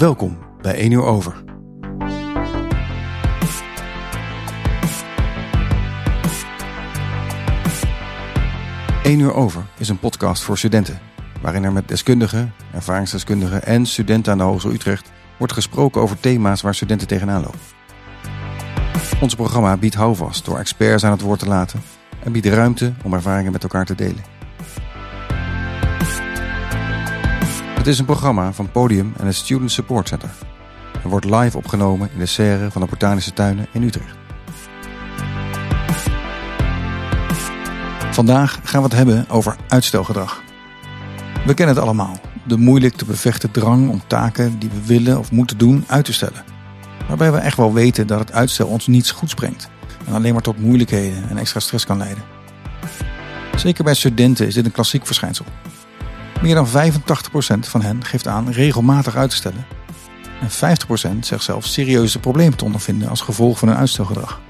Welkom bij 1 uur over. Eén uur over is een podcast voor studenten, waarin er met deskundigen, ervaringsdeskundigen en studenten aan de Hogeschool Utrecht wordt gesproken over thema's waar studenten tegenaan lopen. Ons programma biedt houvast door experts aan het woord te laten en biedt ruimte om ervaringen met elkaar te delen. Is een programma van Podium en het Student Support Center. en wordt live opgenomen in de serre van de Botanische Tuinen in Utrecht. Vandaag gaan we het hebben over uitstelgedrag. We kennen het allemaal. De moeilijk te bevechten drang om taken die we willen of moeten doen uit te stellen. Waarbij we echt wel weten dat het uitstel ons niets goeds brengt. En alleen maar tot moeilijkheden en extra stress kan leiden. Zeker bij studenten is dit een klassiek verschijnsel. Meer dan 85% van hen geeft aan regelmatig uit te stellen. En 50% zegt zelfs serieuze problemen te ondervinden als gevolg van hun uitstelgedrag.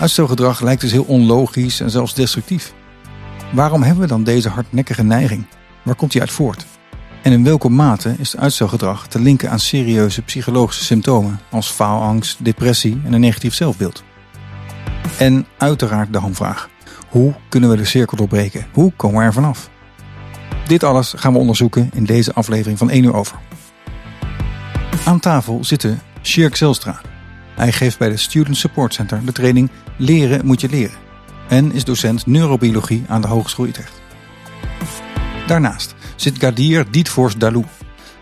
Uitstelgedrag lijkt dus heel onlogisch en zelfs destructief. Waarom hebben we dan deze hardnekkige neiging? Waar komt die uit voort? En in welke mate is uitstelgedrag te linken aan serieuze psychologische symptomen als faalangst, depressie en een negatief zelfbeeld? En uiteraard de hamvraag: hoe kunnen we de cirkel doorbreken? Hoe komen we er vanaf? Dit alles gaan we onderzoeken in deze aflevering van 1 uur over. Aan tafel zitten Shirk Zelstra. Hij geeft bij de Student Support Center de training Leren moet je leren en is docent neurobiologie aan de Hogeschool Utrecht. Daarnaast zit Gadir Dietvoors Dalou.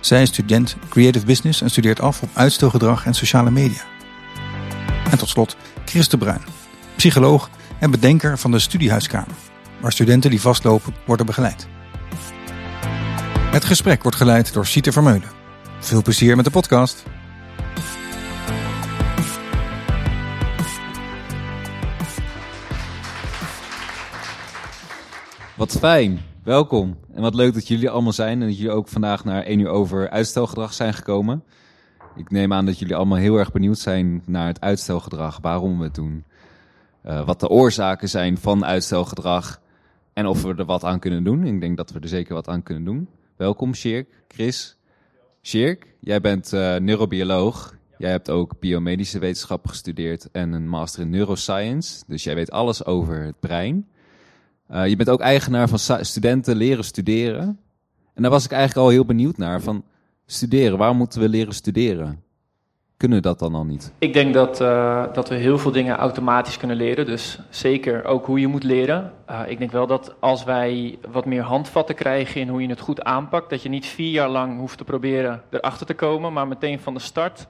Zij is student Creative Business en studeert af op uitstelgedrag en sociale media. En tot slot Chris Bruin, psycholoog en bedenker van de Studiehuiskamer, waar studenten die vastlopen worden begeleid. Het gesprek wordt geleid door Sieter Vermeulen. Veel plezier met de podcast. Wat fijn, welkom. En wat leuk dat jullie allemaal zijn en dat jullie ook vandaag naar 1 uur over uitstelgedrag zijn gekomen. Ik neem aan dat jullie allemaal heel erg benieuwd zijn naar het uitstelgedrag, waarom we het doen. Uh, wat de oorzaken zijn van uitstelgedrag en of we er wat aan kunnen doen. Ik denk dat we er zeker wat aan kunnen doen. Welkom Shirk, Chris. Shirk, jij bent uh, neurobioloog. Jij hebt ook biomedische wetenschappen gestudeerd en een master in neuroscience. Dus jij weet alles over het brein. Uh, je bent ook eigenaar van studenten leren studeren. En daar was ik eigenlijk al heel benieuwd naar. Van studeren, waarom moeten we leren studeren? Kunnen we dat dan al niet? Ik denk dat, uh, dat we heel veel dingen automatisch kunnen leren. Dus zeker ook hoe je moet leren. Uh, ik denk wel dat als wij wat meer handvatten krijgen in hoe je het goed aanpakt, dat je niet vier jaar lang hoeft te proberen erachter te komen, maar meteen van de start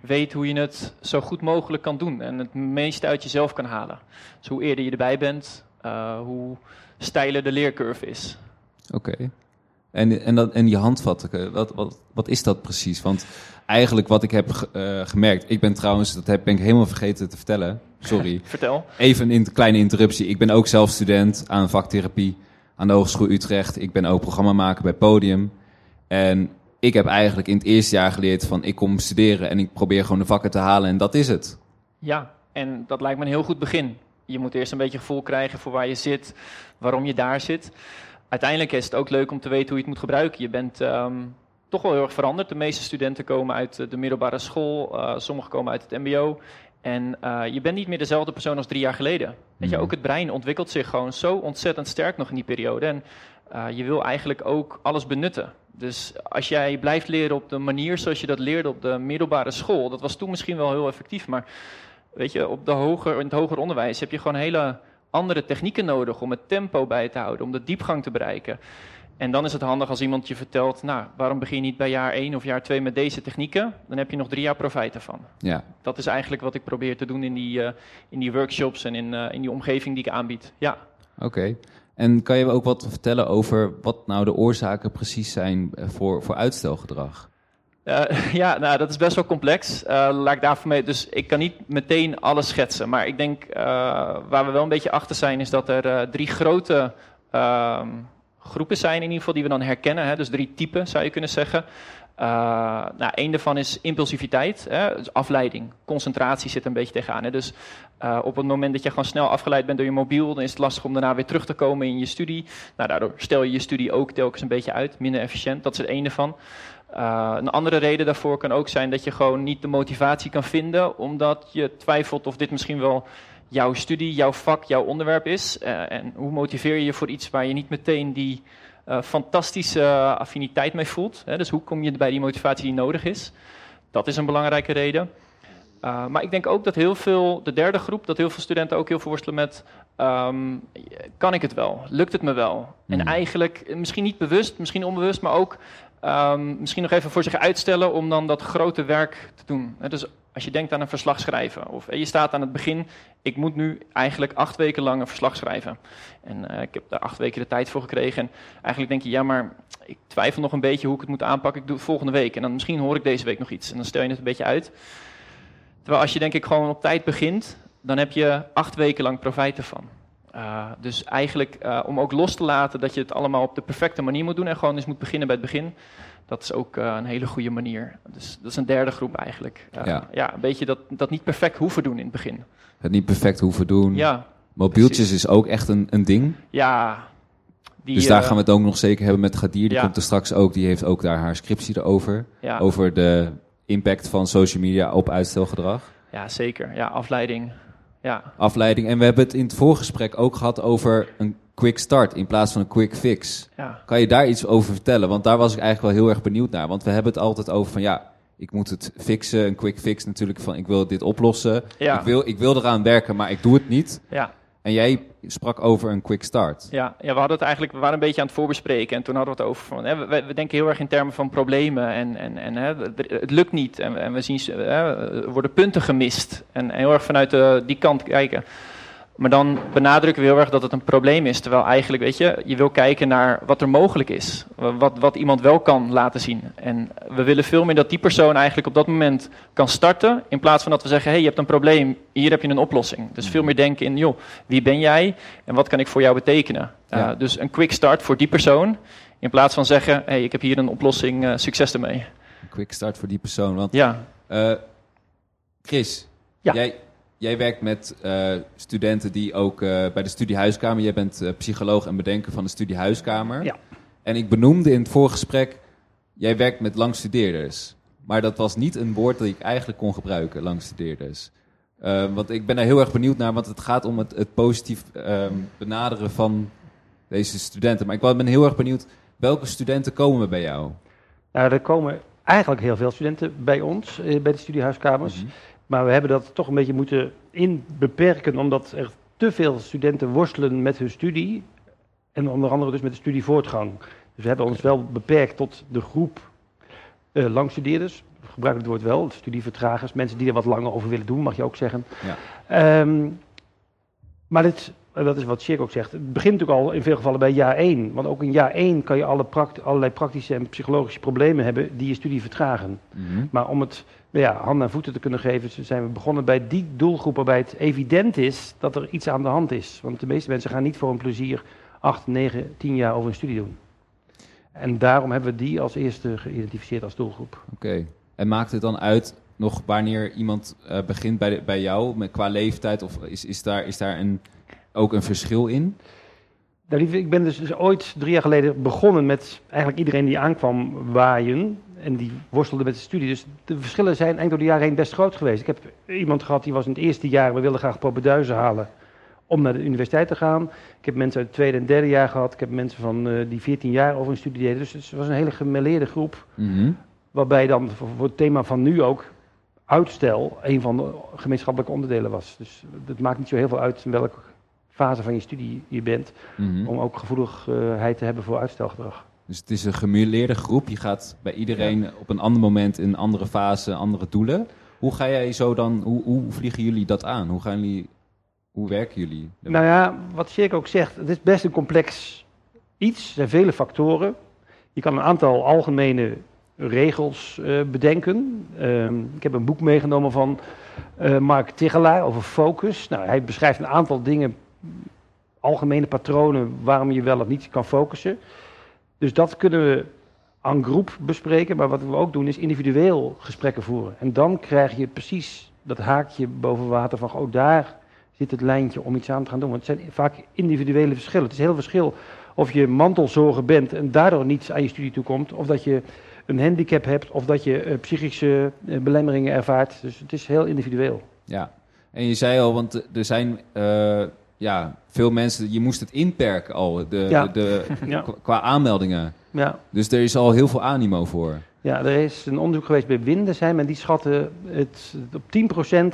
weet hoe je het zo goed mogelijk kan doen en het meeste uit jezelf kan halen. Dus hoe eerder je erbij bent, uh, hoe steiler de leercurve is. Oké. Okay. En, en, dat, en die handvatten, wat, wat, wat is dat precies? Want eigenlijk wat ik heb uh, gemerkt, ik ben trouwens, dat heb, ben ik helemaal vergeten te vertellen. Sorry. Vertel. Even een kleine interruptie. Ik ben ook zelf student aan vaktherapie aan de Hogeschool Utrecht. Ik ben ook programmamaker bij Podium. En ik heb eigenlijk in het eerste jaar geleerd van ik kom studeren en ik probeer gewoon de vakken te halen en dat is het. Ja, en dat lijkt me een heel goed begin je moet eerst een beetje gevoel krijgen voor waar je zit, waarom je daar zit. Uiteindelijk is het ook leuk om te weten hoe je het moet gebruiken. Je bent um, toch wel heel erg veranderd. De meeste studenten komen uit de middelbare school, uh, sommigen komen uit het MBO. En uh, je bent niet meer dezelfde persoon als drie jaar geleden. Weet je, ook het brein ontwikkelt zich gewoon zo ontzettend sterk nog in die periode. En uh, je wil eigenlijk ook alles benutten. Dus als jij blijft leren op de manier zoals je dat leerde op de middelbare school, dat was toen misschien wel heel effectief, maar weet je, op de hoger, in het hoger onderwijs heb je gewoon hele andere technieken nodig om het tempo bij te houden, om de diepgang te bereiken. En dan is het handig als iemand je vertelt, nou, waarom begin je niet bij jaar 1 of jaar 2 met deze technieken? Dan heb je nog drie jaar profijt ervan. Ja. Dat is eigenlijk wat ik probeer te doen in die, uh, in die workshops en in, uh, in die omgeving die ik aanbied. Ja. Oké. Okay. En kan je ook wat vertellen over wat nou de oorzaken precies zijn eh, voor, voor uitstelgedrag? Uh, ja, nou, dat is best wel complex. Uh, laat ik daarvoor mee. Dus ik kan niet meteen alles schetsen. Maar ik denk, uh, waar we wel een beetje achter zijn, is dat er drie grote ehm, groepen zijn, in ieder geval, die we dan herkennen. Hè? Dus drie typen, zou je kunnen zeggen. nou, daarvan is impulsiviteit, hè? Dus afleiding. Concentratie zit een beetje tegenaan. Hè? Dus op het moment dat je gewoon snel afgeleid bent door je mobiel, dan is het lastig om daarna weer terug te komen in je studie. Nou, daardoor stel je je studie ook telkens een beetje uit, minder efficiënt. Dat is het ene van. Uh, een andere reden daarvoor kan ook zijn dat je gewoon niet de motivatie kan vinden, omdat je twijfelt of dit misschien wel jouw studie, jouw vak, jouw onderwerp is. Uh, en hoe motiveer je je voor iets waar je niet meteen die uh, fantastische affiniteit mee voelt? Hè? Dus hoe kom je bij die motivatie die nodig is? Dat is een belangrijke reden. Uh, maar ik denk ook dat heel veel, de derde groep, dat heel veel studenten ook heel veel worstelen met: um, kan ik het wel? Lukt het me wel? En Hmm. eigenlijk, misschien niet bewust, misschien onbewust, maar ook um, misschien nog even voor zich uitstellen om dan dat grote werk te doen. Dus als je denkt aan een verslag schrijven, of je staat aan het begin, ik moet nu eigenlijk acht weken lang een verslag schrijven. En uh, ik heb daar acht weken de tijd voor gekregen. En eigenlijk denk je, ja, maar ik twijfel nog een beetje hoe ik het moet aanpakken. Ik doe het volgende week. En dan misschien hoor ik deze week nog iets. En dan stel je het een beetje uit. Terwijl als je denk ik gewoon op tijd begint, dan heb je acht weken lang profijt ervan. Uh, dus eigenlijk uh, om ook los te laten dat je het allemaal op de perfecte manier moet doen en gewoon eens moet beginnen bij het begin. Dat is ook uh, een hele goede manier. Dus dat is een derde groep eigenlijk. Ja. ja, een beetje dat, dat niet perfect hoeven doen in het begin. Het niet perfect hoeven doen. Ja, Mobieltjes precies. is ook echt een, een ding. ja. Die, dus daar eh, gaan we het ook nog zeker hebben met Gadir. Die ja. komt er straks ook. Die heeft ook daar haar scriptie erover. ja, Over de impact van social media op uitstelgedrag. ja, zeker. Ja, afleiding. Ja, Afleiding. En we hebben het in het voorgesprek ook gehad over een quick start in plaats van een quick fix. ja, Kan je daar iets over vertellen? Want daar was ik eigenlijk wel heel erg benieuwd naar. Want we hebben het altijd over van ja, ik moet het fixen. Een quick fix natuurlijk van ik wil dit oplossen. ja, Ik, wil, ik wil eraan werken, maar ik doe het niet. ja. En jij sprak over een quick start. Ja, ja, we hadden het eigenlijk, we waren een beetje aan het voorbespreken en toen hadden we het over van, hè, we, denken heel erg in termen van problemen en, en, en hè, het lukt niet en, we zien, hè, worden punten gemist en, heel erg vanuit de, die kant kijken. Maar dan benadrukken we heel erg dat het een probleem is, terwijl eigenlijk, weet je, je wil kijken naar wat er mogelijk is, wat, wat iemand wel kan laten zien. En we willen veel meer dat die persoon eigenlijk op dat moment kan starten, in plaats van dat we zeggen, hé, hey, je hebt een probleem, hier heb je een oplossing. Dus veel meer denken in, joh, wie ben jij en wat kan ik voor jou betekenen? Ja. Uh, dus een quick start voor die persoon, in plaats van zeggen, hé, hey, ik heb hier een oplossing, uh, succes ermee. Een quick start voor die persoon. Want Ja, eh, Chris, Ja. jij, jij werkt met eh, studenten die ook eh, bij de studiehuiskamer... Jij bent eh, psycholoog en bedenker van de studiehuiskamer. Ja. En ik benoemde in het voorgesprek... Jij werkt met langstudeerders. Maar dat was niet een woord dat ik eigenlijk kon gebruiken, langstudeerders. Eh, want ik ben daar heel erg benieuwd naar, want het gaat om het, het positief ehm, benaderen van deze studenten. Maar ik ben heel erg benieuwd, welke studenten komen bij jou? Nou, er komen eigenlijk heel veel studenten bij ons, bij de studiehuiskamers. Mhm. Maar we hebben dat toch een beetje moeten inbeperken, omdat er te veel studenten worstelen met hun studie. En onder andere dus met de studievoortgang. Dus we hebben ons wel beperkt tot de groep eh langstudeerders. We gebruiken het woord wel, studievertragers. Mensen die er wat langer over willen doen, mag je ook zeggen. Ja. Ehm, maar dit, eh, dat is wat Sjerk ook zegt. Het begint natuurlijk al in veel gevallen bij jaar 1. Want ook in jaar 1 kan je alle allerlei praktische en psychologische problemen hebben die je studie vertragen. Mhm. Maar om het ja, handen en voeten te kunnen geven, zijn we begonnen bij die doelgroep waarbij het evident is dat er iets aan de hand is. Want de meeste mensen gaan niet voor een plezier 8, 9, 10 jaar over een studie doen. En daarom hebben we die als eerste geïdentificeerd als doelgroep. Oké. En maakt het dan uit nog wanneer iemand eh, begint bij, de- bij jou, met, qua leeftijd? Of is, is daar, is daar een, ook een verschil in? Nou, lieve, ik ben dus, dus ooit drie jaar geleden begonnen met eigenlijk iedereen die aankwam waaien. En die worstelde met de studie. Dus de verschillen zijn eigenlijk door de jaren heen best groot geweest. Ik heb iemand gehad die was in het eerste jaar, we wilden graag propenduizen halen om naar de universiteit te gaan. Ik heb mensen uit het tweede en derde jaar gehad. Ik heb mensen van, eh, die 14 jaar over een studie deden. Dus het was een hele gemêleerde groep. Mhm. Waarbij dan voor, voor het thema van nu ook uitstel een van de gemeenschappelijke onderdelen was. Dus het maakt niet zo heel veel uit in welke fase van je studie je bent Mhm. om ook gevoeligheid te hebben voor uitstelgedrag. Dus het is een gemeleerde groep. Je gaat bij iedereen op een ander moment in een andere fase, andere doelen. Hoe ga jij zo dan, hoe, hoe vliegen jullie dat aan? Hoe gaan jullie, hoe werken jullie? Nou ja, wat Sjerk ook zegt, het is best een complex iets. Er zijn vele factoren. Je kan een aantal algemene regels eh, bedenken. Ehm, ik heb een boek meegenomen van eh, Mark Tigelaar over focus. Nou, hij beschrijft een aantal dingen, algemene patronen waarom je wel of niet kan focussen. Dus dat kunnen we aan groep bespreken. Maar wat we ook doen is individueel gesprekken voeren. En dan krijg je precies dat haakje boven water van, oh daar zit het lijntje om iets aan te gaan doen. Want het zijn vaak individuele verschillen. Het is heel verschil of je mantelzorger bent en daardoor niets aan je studie toekomt, of dat je een handicap hebt of dat je eh, psychische eh, belemmeringen ervaart. Dus het is heel individueel. Ja, en je zei al, want er zijn eh, ja, veel mensen, je moest het inperken al, de, Ja. de, de- Ja. qua aanmeldingen. Ja. Dus er is al heel veel animo voor. Ja, er is een onderzoek geweest bij Windesheim en die schatten het op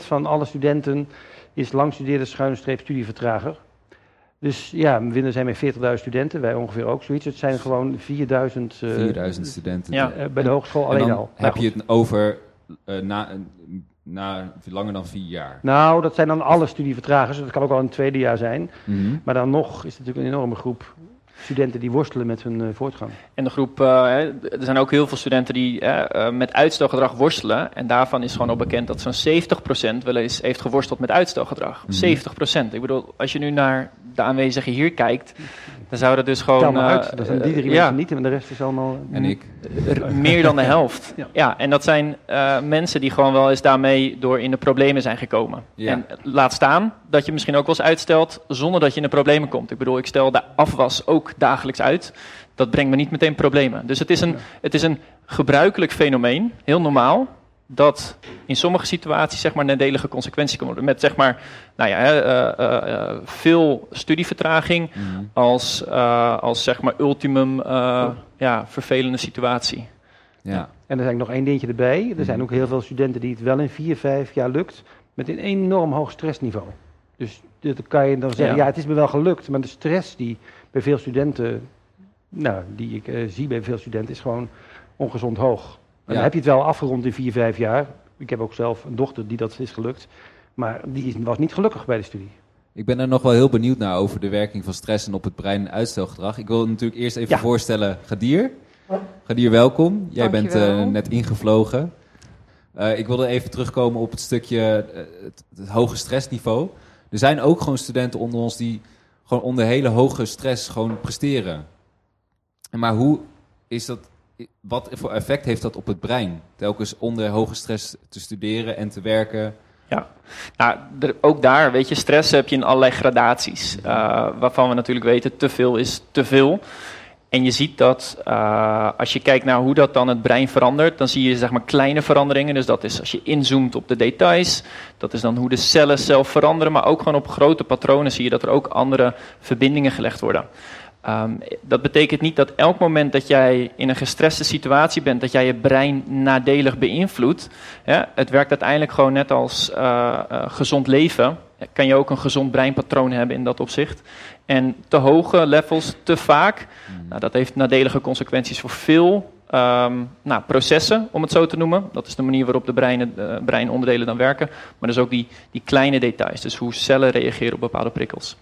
10% van alle studenten is langstudeerde schuine streep studievertrager. Dus ja, Windesheim heeft 40.000 studenten, wij ongeveer ook zoiets. Het zijn gewoon 4000 eh, 4000 studenten. Ja. eh, bij de hogeschool En alleen dan al. heb Nou je het over eh, na, na langer dan vier jaar. Nou, dat zijn dan alle studievertragers. Dat kan ook al een tweede jaar zijn. Mhm. Maar dan nog is het natuurlijk een enorme groep studenten die worstelen met hun eh, voortgang. En de groep, eh, hè, er zijn ook heel veel studenten die eh, eh, met uitstelgedrag worstelen. En daarvan is gewoon al bekend dat zo'n 70% wel eens heeft geworsteld met uitstelgedrag. Mhm. 70%. Ik bedoel, als je nu naar de aanwezigen hier kijkt, dan zou dat dus gewoon... Eh, uit, dat zijn die drie mensen ja, niet en de rest is allemaal... En ik. r- meer dan de helft. Ja. ja. en dat zijn eh, mensen die gewoon wel eens daarmee door in de problemen zijn gekomen. Ja. En laat staan dat je misschien ook wel eens uitstelt zonder dat je in de problemen komt. Ik bedoel, ik stel de afwas ook dagelijks uit. Dat brengt me niet meteen problemen. Dus het is een, het is een gebruikelijk fenomeen, heel normaal, dat in sommige situaties zeg maar nadelige consequenties kan worden. Met zeg maar, nou ja, hè, eh, eh, eh, veel studievertraging Mhm. als, eh, als zeg maar ultimum eh, ja, vervelende situatie. Ja. En er is eigenlijk nog één dingetje erbij. Er zijn ook heel veel studenten die het wel in vier, vijf jaar lukt. Met een enorm hoog stressniveau. Dus dat kan je dan zeggen, Ja. ja. het is me wel gelukt. Maar de stress die bij veel studenten, nou, die ik eh, zie bij veel studenten, is gewoon ongezond hoog. En Ja. dan heb je het wel afgerond in vier, vijf jaar. Ik heb ook zelf een dochter die dat is gelukt. Maar die is- was niet gelukkig bij de studie. Ik ben er nog wel heel benieuwd naar over de werking van stress en op het brein en uitstelgedrag. Ik wil natuurlijk eerst even Ja. voorstellen, Gadir. Gadir, welkom. Jij bent eh, net ingevlogen. Eh, ik wilde even terugkomen op het stukje het, het hoge stressniveau. Er zijn ook gewoon studenten onder ons die gewoon onder hele hoge stress gewoon presteren. Maar hoe is dat, wat voor effect heeft dat op het brein? Telkens onder hoge stress te studeren en te werken. Nou, er- ook daar, weet je, stress heb je in allerlei gradaties. eh, waarvan we natuurlijk weten, te veel is te veel. En je ziet dat eh, als je kijkt naar hoe dat dan het brein verandert, dan zie je zeg maar kleine veranderingen. Dus dat is als je inzoomt op de details. Dat is dan hoe de cellen zelf veranderen. Maar ook gewoon op grote patronen zie je dat er ook andere verbindingen gelegd worden. Ehm, dat betekent niet dat elk moment dat jij in een gestreste situatie bent, dat jij je brein nadelig beïnvloedt. Ja, het werkt uiteindelijk gewoon net als eh, eh, gezond leven. Kan je ook een gezond breinpatroon hebben in dat opzicht. En te hoge levels, te vaak, nou, dat heeft nadelige consequenties voor veel ehm, nou, processen, om het zo te noemen. Dat is de manier waarop de breinen, eh, breinonderdelen dan werken. Maar dus ook die, die kleine details, dus hoe cellen reageren op bepaalde prikkels.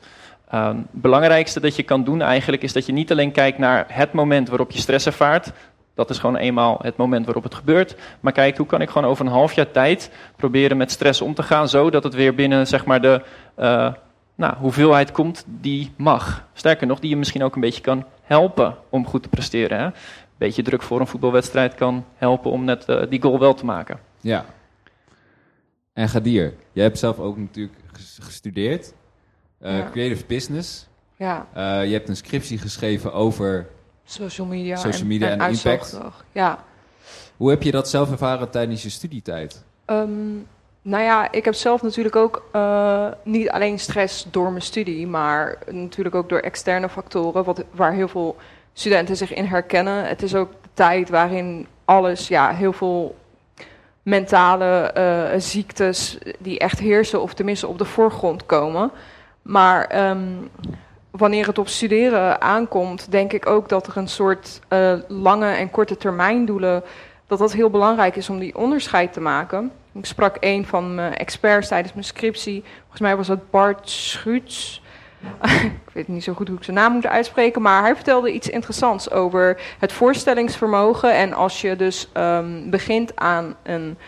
Ehm, het belangrijkste dat je kan doen eigenlijk is dat je niet alleen kijkt naar het moment waarop je stress ervaart. Dat is gewoon eenmaal het moment waarop het gebeurt. Maar kijkt hoe kan ik gewoon over een half jaar tijd proberen met stress om te gaan. Zodat het weer binnen zeg maar, de eh, nou, hoeveelheid komt die mag. Sterker nog, die je misschien ook een beetje kan helpen om goed te presteren. Hè? Een beetje druk voor een voetbalwedstrijd kan helpen om net eh, die goal wel te maken. Ja. En Gadir, jij hebt zelf ook natuurlijk ges- gestudeerd. eh, Ja. Creative Business. Ja, Eh, je hebt een scriptie geschreven over... social media, Social en, media en impact. Ja, Hoe heb je dat zelf ervaren tijdens je studietijd? Ehm, nou ja, ik heb zelf natuurlijk ook eh, niet alleen stress door mijn studie, maar natuurlijk ook door externe factoren, wat, waar heel veel studenten zich in herkennen. Het is ook de tijd waarin alles, ja, heel veel mentale eh, ziektes die echt heersen, of tenminste op de voorgrond komen. Maar ehm, wanneer het op studeren aankomt, denk ik ook dat er een soort eh, lange en korte termijndoelen dat dat heel belangrijk is om die onderscheid te maken. Ik sprak een van mijn experts tijdens mijn scriptie. Volgens mij was dat Bart Schuets. ik weet niet zo goed hoe ik zijn naam moet uitspreken, maar hij vertelde iets interessants over het voorstellingsvermogen. En als je dus ehm, begint aan, een,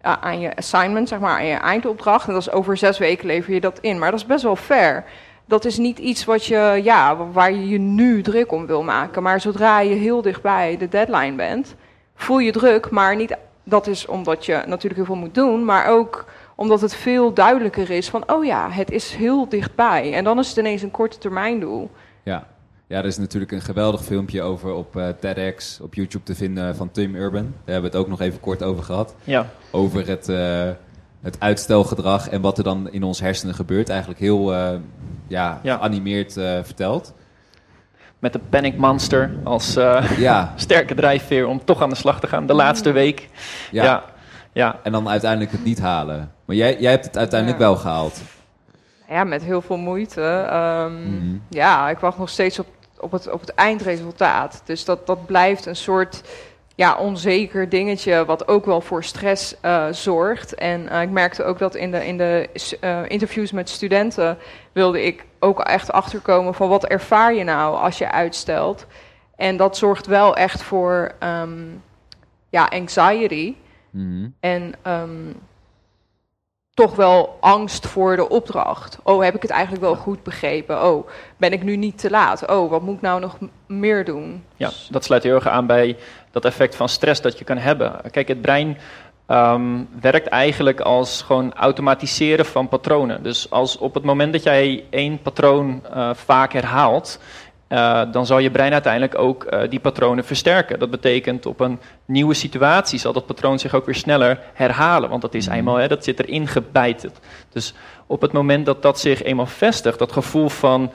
aan je assignment, zeg maar, aan je eindopdracht, en dat is over zes weken lever je dat in. Maar dat is best wel fair. Dat is niet iets wat je, ja, waar je je nu druk om wil maken. Maar zodra je heel dichtbij de deadline bent, voel je druk, maar niet. Dat is omdat je natuurlijk heel veel moet doen, maar ook omdat het veel duidelijker is van, oh ja, het is heel dichtbij. En dan is het ineens een korte termijn doel. Ja. Ja, er is natuurlijk een geweldig filmpje over op uh, TEDx, op YouTube te vinden van Tim Urban. Daar hebben we het ook nog even kort over gehad. Ja. Over het, uh, het uitstelgedrag en wat er dan in ons hersenen gebeurt. Eigenlijk heel uh, ja, Ja. geanimeerd verteld. Met de Panic Monster als Ja. sterke drijfveer om toch aan de slag te gaan. De laatste week. Ja. Ja. ja. En dan uiteindelijk het niet halen. Maar jij, jij hebt het uiteindelijk Ja. wel gehaald. Ja, met heel veel moeite. Ehm, Mhm. Ja, ik wacht nog steeds op, op, het, op het eindresultaat. Dus dat, dat blijft een soort ja, onzeker dingetje, wat ook wel voor stress eh, zorgt. En eh, ik merkte ook dat in de, in de eh, interviews met studenten wilde ik ook echt achterkomen van wat ervaar je nou als je uitstelt. En dat zorgt wel echt voor ehm, ja, anxiety. Mhm. En ehm, toch wel angst voor de opdracht. Oh, heb ik het eigenlijk wel goed begrepen? Oh, ben ik nu niet te laat? Oh, wat moet ik nou nog meer doen? Ja, dat sluit heel erg aan bij dat effect van stress dat je kan hebben. Kijk, het brein ehm, werkt eigenlijk als gewoon automatiseren van patronen. Dus als op het moment dat jij één patroon eh, vaak herhaalt, eh, dan zal je brein uiteindelijk ook eh, die patronen versterken. Dat betekent op een nieuwe situatie zal dat patroon zich ook weer sneller herhalen. Want dat is eenmaal, hè, dat zit erin gebijten. Dus op het moment dat dat zich eenmaal vestigt, dat gevoel van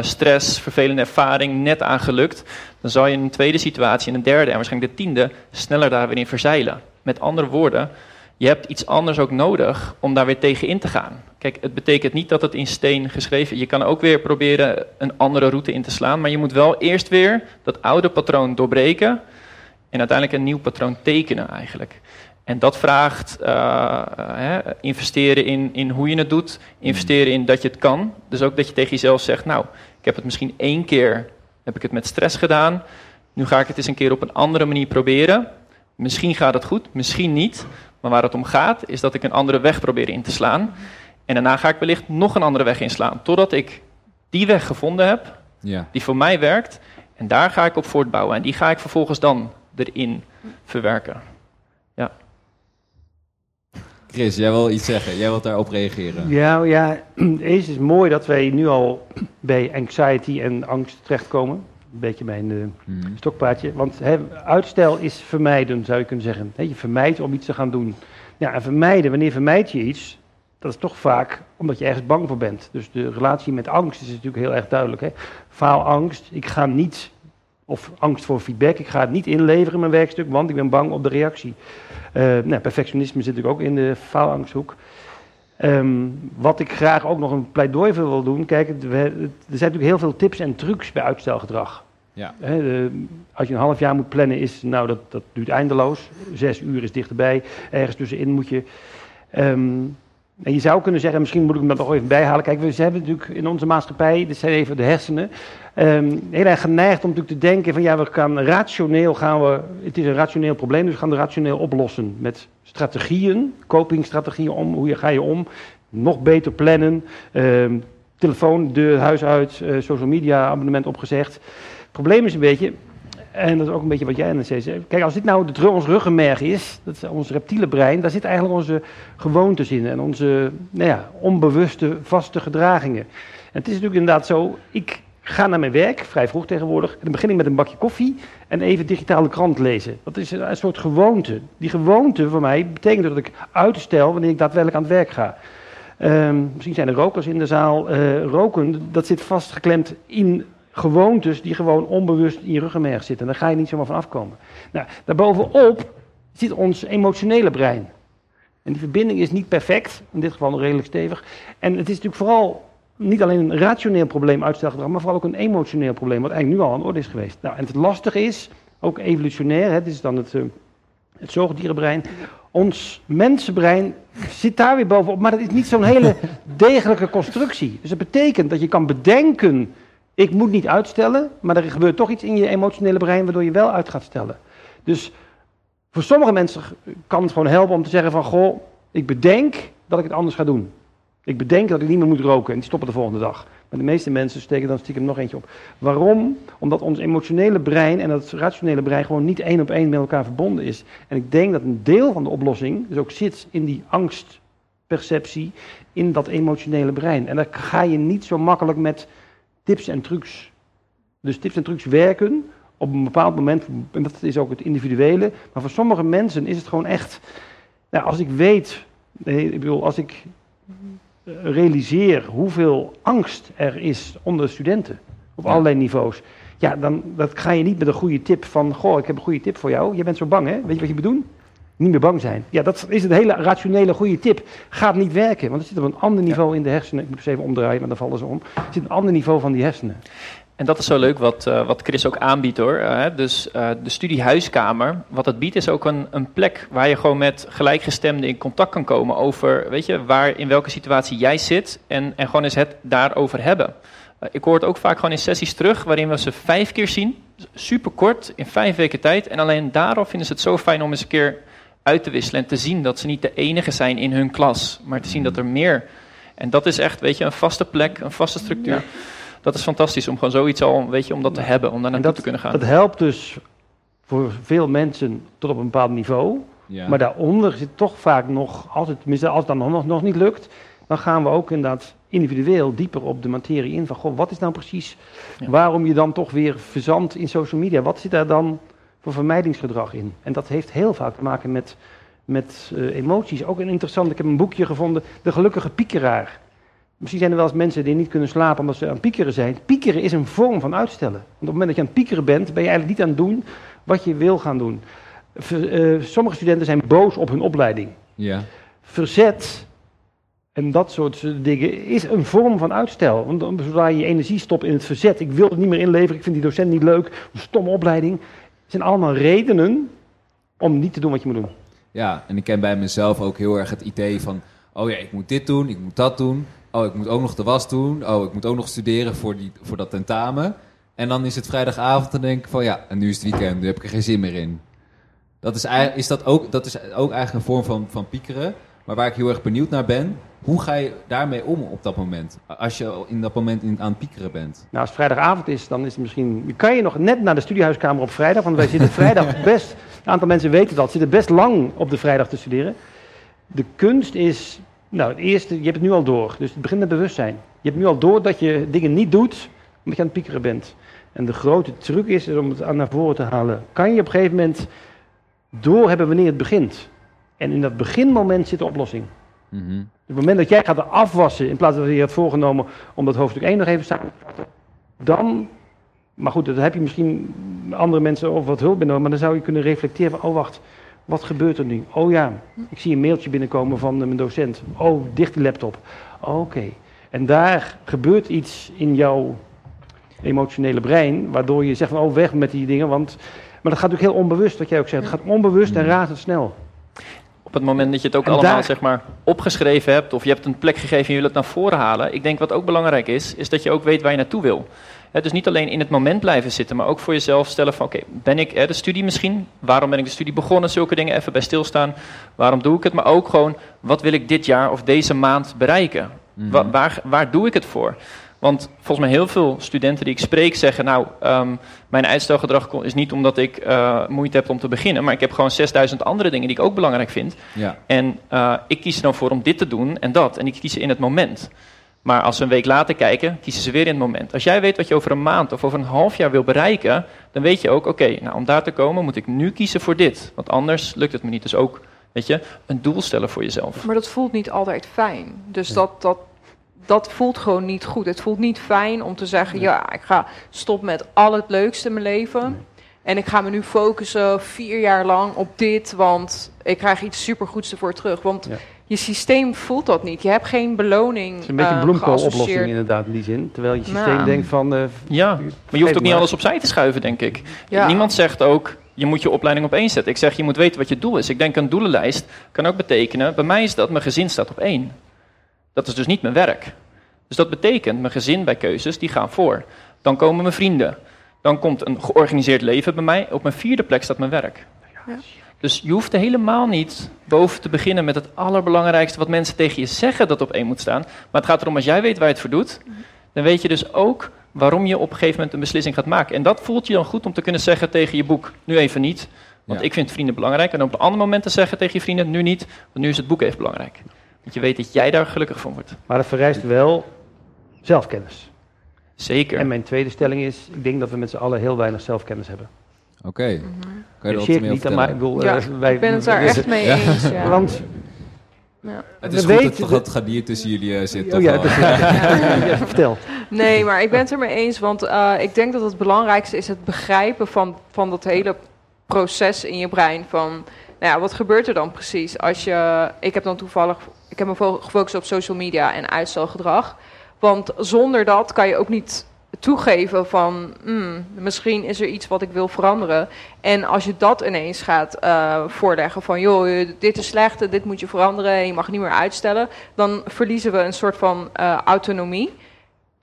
stress, vervelende ervaring, net aangelukt, dan zal je in een tweede situatie, in een derde en waarschijnlijk de tiende, sneller daar weer in verzeilen. Met andere woorden, je hebt iets anders ook nodig om daar weer tegen in te gaan. Kijk, het betekent niet dat het in steen geschreven is. Je kan ook weer proberen een andere route in te slaan, maar je moet wel eerst weer dat oude patroon doorbreken en uiteindelijk een nieuw patroon tekenen eigenlijk. En dat vraagt eh, hè, investeren in, in hoe je het doet, investeren in dat je het kan. Dus ook dat je tegen jezelf zegt, nou, ik heb het misschien één keer, heb ik het met stress gedaan. Nu ga ik het eens een keer op een andere manier proberen. Misschien gaat het goed, misschien niet. Maar waar het om gaat, is dat ik een andere weg probeer in te slaan. En daarna ga ik wellicht nog een andere weg inslaan. Totdat ik die weg gevonden heb, Ja. die voor mij werkt. En daar ga ik op voortbouwen. En die ga ik vervolgens dan erin verwerken. Chris, jij wil iets zeggen. Jij wilt daarop reageren. Ja, ja, eerst is het mooi dat wij nu al bij anxiety en angst terechtkomen. Een beetje mijn Mhm. stokpaardje. Want uitstel is vermijden, zou je kunnen zeggen. Je vermijdt om iets te gaan doen. Ja, en vermijden, wanneer vermijd je iets? Dat is toch vaak omdat je ergens bang voor bent. Dus de relatie met angst is natuurlijk heel erg duidelijk. Hè? Faalangst, ik ga niet, of angst voor feedback, ik ga het niet inleveren in mijn werkstuk, want ik ben bang op de reactie. Eh, nou, perfectionisme zit natuurlijk ook in de faalangsthoek. Ehm, wat ik graag ook nog een pleidooi voor wil doen. Kijk, het- we- het- er zijn natuurlijk heel veel tips en trucs bij uitstelgedrag. Ja. De- als je een half jaar moet plannen, is, nou, dat, dat duurt eindeloos. Zes uur is dichterbij. Ergens tussenin moet je. Ehm, en je zou kunnen zeggen, misschien moet ik hem nog even bijhalen. Kijk, we hebben natuurlijk in onze maatschappij, dit zijn even de hersenen, ehm, heel erg geneigd om natuurlijk te denken van ja, we gaan rationeel gaan we, het is een rationeel probleem, dus we gaan het rationeel oplossen met strategieën, copingstrategieën om, hoe ga je om, nog beter plannen, ehm, telefoon, deur, huis uit, eh, social media abonnement opgezegd. Het probleem is een beetje, en dat is ook een beetje wat jij net zei. Kijk, als dit nou de, ons ruggenmerg is, dat is ons reptiele brein, daar zitten eigenlijk onze gewoontes in en onze nou ja, onbewuste vaste gedragingen. En het is natuurlijk inderdaad zo, ik ga naar mijn werk, vrij vroeg tegenwoordig, en dan begin ik met een bakje koffie en even digitale krant lezen. Dat is een, soort gewoonte. Die gewoonte voor mij betekent dat ik uitstel wanneer ik daadwerkelijk aan het werk ga. Ehm, misschien zijn er rokers in de zaal. Eh, roken, dat zit vastgeklemd in gewoontes die gewoon onbewust in je ruggenmerg zitten. En daar ga je niet zomaar van afkomen. Nou, daarbovenop zit ons emotionele brein. En die verbinding is niet perfect, in dit geval nog redelijk stevig. En het is natuurlijk vooral niet alleen een rationeel probleem, uitstelgedrag, maar vooral ook een emotioneel probleem, wat eigenlijk nu al aan de orde is geweest. Nou, en het lastige is, ook evolutionair, hè, dit is dan het, eh, het zoogdierenbrein. Ons mensenbrein zit daar weer bovenop, maar dat is niet zo'n hele degelijke constructie. Dus dat betekent dat je kan bedenken, ik moet niet uitstellen, maar er gebeurt toch iets in je emotionele brein waardoor je wel uit gaat stellen. Dus voor sommige mensen kan het gewoon helpen om te zeggen van, goh, ik bedenk dat ik het anders ga doen. Ik bedenk dat ik niet meer moet roken en die stoppen de volgende dag. Maar de meeste mensen steken dan stiekem nog eentje op. Waarom? Omdat ons emotionele brein en dat rationele brein gewoon niet één op één met elkaar verbonden is. En ik denk dat een deel van de oplossing dus ook zit in die angstperceptie, in dat emotionele brein. En daar ga je niet zo makkelijk met tips en trucs Dus tips en trucs werken op een bepaald moment, en dat is ook het individuele. Maar voor sommige mensen is het gewoon echt, nou, als ik weet, ik bedoel, als ik realiseer hoeveel angst er is onder studenten op allerlei niveaus. Ja, dan dat ga je niet met een goede tip van, goh, ik heb een goede tip voor jou. Je bent zo bang, hè? Weet je wat je moet doen? Niet meer bang zijn. Ja, dat is een hele rationele goede tip. Gaat niet werken, want het zit op een ander niveau in de hersenen. Ik moet het even omdraaien, maar dan vallen ze om. Het zit een ander niveau van die hersenen. En dat is zo leuk wat, eh, wat Chris ook aanbiedt hoor. Eh, dus eh, de studie Huiskamer, wat het biedt is ook een, een plek waar je gewoon met gelijkgestemden in contact kan komen over, weet je, waar in welke situatie jij zit en, en gewoon eens het daarover hebben. Ik hoor het ook vaak gewoon in sessies terug waarin we ze vijf keer zien, super kort, in vijf weken tijd. En alleen daarom vinden ze het zo fijn om eens een keer uit te wisselen en te zien dat ze niet de enige zijn in hun klas, maar te zien dat er meer. En dat is echt, weet je, een vaste plek, een vaste structuur. Dat is fantastisch om gewoon zoiets al, weet je, om dat te hebben, om daar naartoe dat, te kunnen gaan. dat helpt dus voor veel mensen tot op een bepaald niveau. Ja. Maar daaronder zit toch vaak nog, als het, tenminste als het dan nog, nog niet lukt, dan gaan we ook inderdaad individueel dieper op de materie in. Van, goh, wat is nou precies, Ja. waarom je dan toch weer verzandt in social media? Wat zit daar dan voor vermijdingsgedrag in? En dat heeft heel vaak te maken met, met eh, emoties. Ook een interessant, ik heb een boekje gevonden, De Gelukkige Piekeraar. Misschien zijn er wel eens mensen die niet kunnen slapen omdat ze aan het piekeren zijn. Piekeren is een vorm van uitstellen. Want op het moment dat je aan het piekeren bent, ben je eigenlijk niet aan het doen wat je wil gaan doen. Ver- eh, sommige studenten zijn boos op hun opleiding. ja. Verzet en dat soort dingen is een vorm van uitstel. Want zodra je je energie stopt in het verzet, ik wil het niet meer inleveren, ik vind die docent niet leuk, een stomme opleiding. Zijn allemaal redenen om niet te doen wat je moet doen. Ja, en ik ken bij mezelf ook heel erg het idee van... oh ja, ik moet dit doen, ik moet dat doen. Oh, ik moet ook nog de was doen. Oh, ik moet ook nog studeren voor, die, voor dat tentamen. En dan is het vrijdagavond en denk ik van... ja, en nu is het weekend, nu heb ik er geen zin meer in. Dat is, is, dat ook, dat is ook eigenlijk een vorm van, van piekeren. Maar waar ik heel erg benieuwd naar ben... hoe ga je daarmee om op dat moment? Als je in dat moment in, aan het piekeren bent. Nou, als het vrijdagavond is, dan is het misschien. Kan je nog net naar de studiehuiskamer op vrijdag? Want wij zitten vrijdag best. Een aantal mensen weten dat. Zitten best lang op de vrijdag te studeren. De kunst is. Nou, het eerste, je hebt het nu al door. Dus het begint met bewustzijn. Je hebt nu al door dat je dingen niet doet omdat je aan het piekeren bent. En de grote truc is om het aan naar voren te halen. Kan je op een gegeven moment doorhebben wanneer het begint? En in dat beginmoment zit de oplossing. Mhm. Op het moment dat jij gaat afwassen, in plaats van dat je had voorgenomen om dat hoofdstuk 1 nog even samen te vatten, dan, maar goed, dan heb je misschien andere mensen of wat hulp bij nodig, maar dan zou je kunnen reflecteren van, oh wacht, wat gebeurt er nu? Oh ja, ik zie een mailtje binnenkomen van eh, mijn docent. Oh, dicht die laptop. Oké. En daar gebeurt iets in jouw emotionele brein, waardoor je zegt van, oh weg met die dingen, want, maar dat gaat natuurlijk heel onbewust, wat jij ook zegt. Het gaat onbewust en razendsnel. Op het moment dat je het ook En allemaal daar- zeg maar, opgeschreven hebt, of je hebt een plek gegeven en je wil het naar voren halen. Ik denk wat ook belangrijk is, is dat je ook weet waar je naartoe wil. Hè, dus niet alleen in het moment blijven zitten, maar ook voor jezelf stellen van oké, ben ik hè, de studie misschien? Waarom ben ik de studie begonnen? Zulke dingen even bij stilstaan. Waarom doe ik het? Maar ook gewoon, wat wil ik dit jaar of deze maand bereiken? Wa- waar, waar doe ik het voor? Want volgens mij heel veel studenten die ik spreek zeggen, nou, ehm, mijn uitstelgedrag is niet omdat ik eh, moeite heb om te beginnen, maar ik heb gewoon 6000 andere dingen die ik ook belangrijk vind. Ja. En eh, ik kies er dan voor om dit te doen en dat. En ik kies in het moment. Maar als we een week later kijken, kiezen ze weer in het moment. Als jij weet wat je over een maand of over een half jaar wil bereiken, dan weet je ook, oké, nou om daar te komen moet ik nu kiezen voor dit. Want anders lukt het me niet. Dus ook, weet je, een doel stellen voor jezelf. Maar dat voelt niet altijd fijn. Dus dat, dat, dat voelt gewoon niet goed. Het voelt niet fijn om te zeggen: ja, ik ga stop met al het leukste in mijn leven. En ik ga me nu focussen vier jaar lang op dit, want ik krijg iets supergoeds ervoor terug. Want Ja. je systeem voelt dat niet. Je hebt geen beloning. Het is een beetje een bloemkooloplossing geassocieerd. inderdaad in die zin. Terwijl je systeem Nou. denkt van... eh, Ja, maar je hoeft ook niet alles opzij te schuiven, denk ik. Ja. Niemand zegt ook, je moet je opleiding op één zetten. Ik zeg, je moet weten wat je doel is. Ik denk een doelenlijst kan ook betekenen, bij mij is dat mijn gezin staat op één. Dat is dus niet mijn werk. Dus dat betekent, mijn gezin bij keuzes, die gaan voor. Dan komen mijn vrienden. Dan komt een georganiseerd leven bij mij. Op mijn vierde plek staat mijn werk. Ja. Dus je hoeft er helemaal niet boven te beginnen met het allerbelangrijkste wat mensen tegen je zeggen dat op één moet staan. Maar het gaat erom, als jij weet waar je het voor doet, dan weet je dus ook waarom je op een gegeven moment een beslissing gaat maken. En dat voelt je dan goed om te kunnen zeggen tegen je boek, nu even niet. Want Ja. ik vind vrienden belangrijk. En op een ander moment te zeggen tegen je vrienden, nu niet, want nu is het boek even belangrijk. Want je weet dat jij daar gelukkig van wordt. maar dat vereist wel zelfkennis. Zeker. En mijn tweede stelling is, ik denk dat we met z'n allen heel weinig zelfkennis hebben. Oké, Mhm. kan je wat Zeer meer niet, ik bedoel, Ja, eh, wij, ik ben het daar echt mee Ja. eens. Ja. Want, Ja. Het is We goed weten- dat het gadier tussen jullie eh, zit. oh toch ja, dat, ja, vertel. Nee, maar ik ben het er mee eens, want eh, ik denk dat het belangrijkste is het begrijpen van, van dat hele proces in je brein. Van, nou ja, wat gebeurt er dan precies als je... Ik heb dan toevallig, ik heb me fo- gefocust op social media en uitstelgedrag. Want zonder dat kan je ook niet toegeven van, hmm, misschien is er iets wat ik wil veranderen. En als je dat ineens gaat eh, voorleggen van, joh, dit is slecht en dit moet je veranderen en je mag niet meer uitstellen, dan verliezen we een soort van eh, autonomie.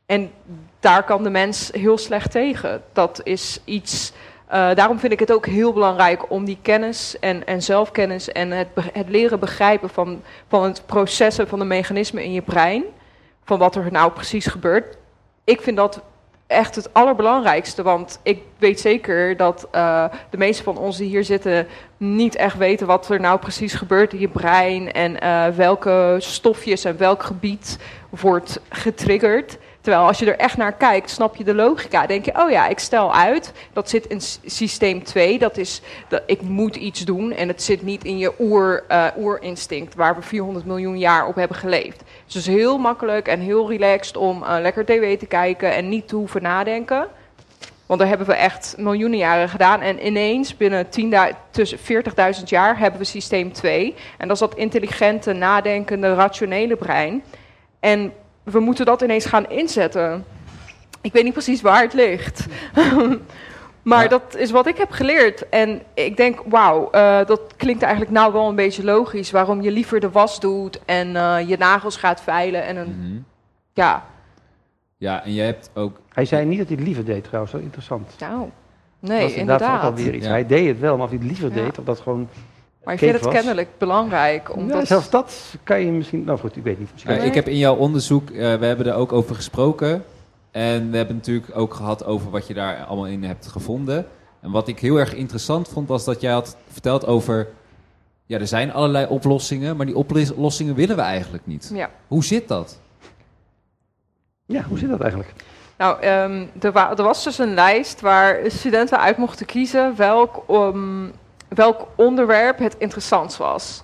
En daar kan de mens heel slecht tegen. Dat is iets. Eh, daarom vind ik het ook heel belangrijk om die kennis en, en zelfkennis en het, het leren begrijpen van, van het processen van de mechanismen in je brein. Van wat er nou precies gebeurt. Ik vind dat echt het allerbelangrijkste. Want ik weet zeker dat eh, de meeste van ons die hier zitten niet echt weten wat er nou precies gebeurt in je brein. En eh, welke stofjes en welk gebied wordt getriggerd. Terwijl als je er echt naar kijkt, snap je de logica. Denk je, oh ja, ik stel uit, dat zit in systeem 2. Dat is, dat ik moet iets doen. En het zit niet in je oer, eh, oerinstinct, waar we 400 miljoen jaar op hebben geleefd. Dus het is heel makkelijk en heel relaxed om eh, lekker tv te kijken en niet te hoeven nadenken. Want daar hebben we echt miljoenen jaren gedaan. En ineens, binnen 10.000 tussen 40.000 jaar, hebben we systeem 2. En dat is dat intelligente, nadenkende, rationele brein. En we moeten dat ineens gaan inzetten. Ik weet niet precies waar het ligt. maar Ja. dat is wat ik heb geleerd. En ik denk, wauw, eh, dat klinkt eigenlijk nou wel een beetje logisch. Waarom je liever de was doet en eh, je nagels gaat veilen. En een, Mhm. ja, Ja, en jij hebt ook... Hij zei niet dat hij het liever deed trouwens, wel interessant. nou, dat nee, is inderdaad ook inderdaad. alweer iets. Ja. Hij deed het wel, maar of hij het liever Ja. deed, of dat gewoon... Maar ik vind het was. kennelijk belangrijk. Ja, Omdat, zelfs dat kan je misschien... Nou goed, ik weet niet. Eh, ik heb in jouw onderzoek, eh, we hebben er ook over gesproken. En we hebben natuurlijk ook gehad over wat je daar allemaal in hebt gevonden. En wat ik heel erg interessant vond, was dat jij had verteld over... Ja, er zijn allerlei oplossingen, maar die oplossingen willen we eigenlijk niet. ja. Hoe zit dat? Ja, hoe zit dat eigenlijk? Nou, ehm, er, wa- er was dus een lijst waar studenten uit mochten kiezen welk, um, welk onderwerp het interessantst was.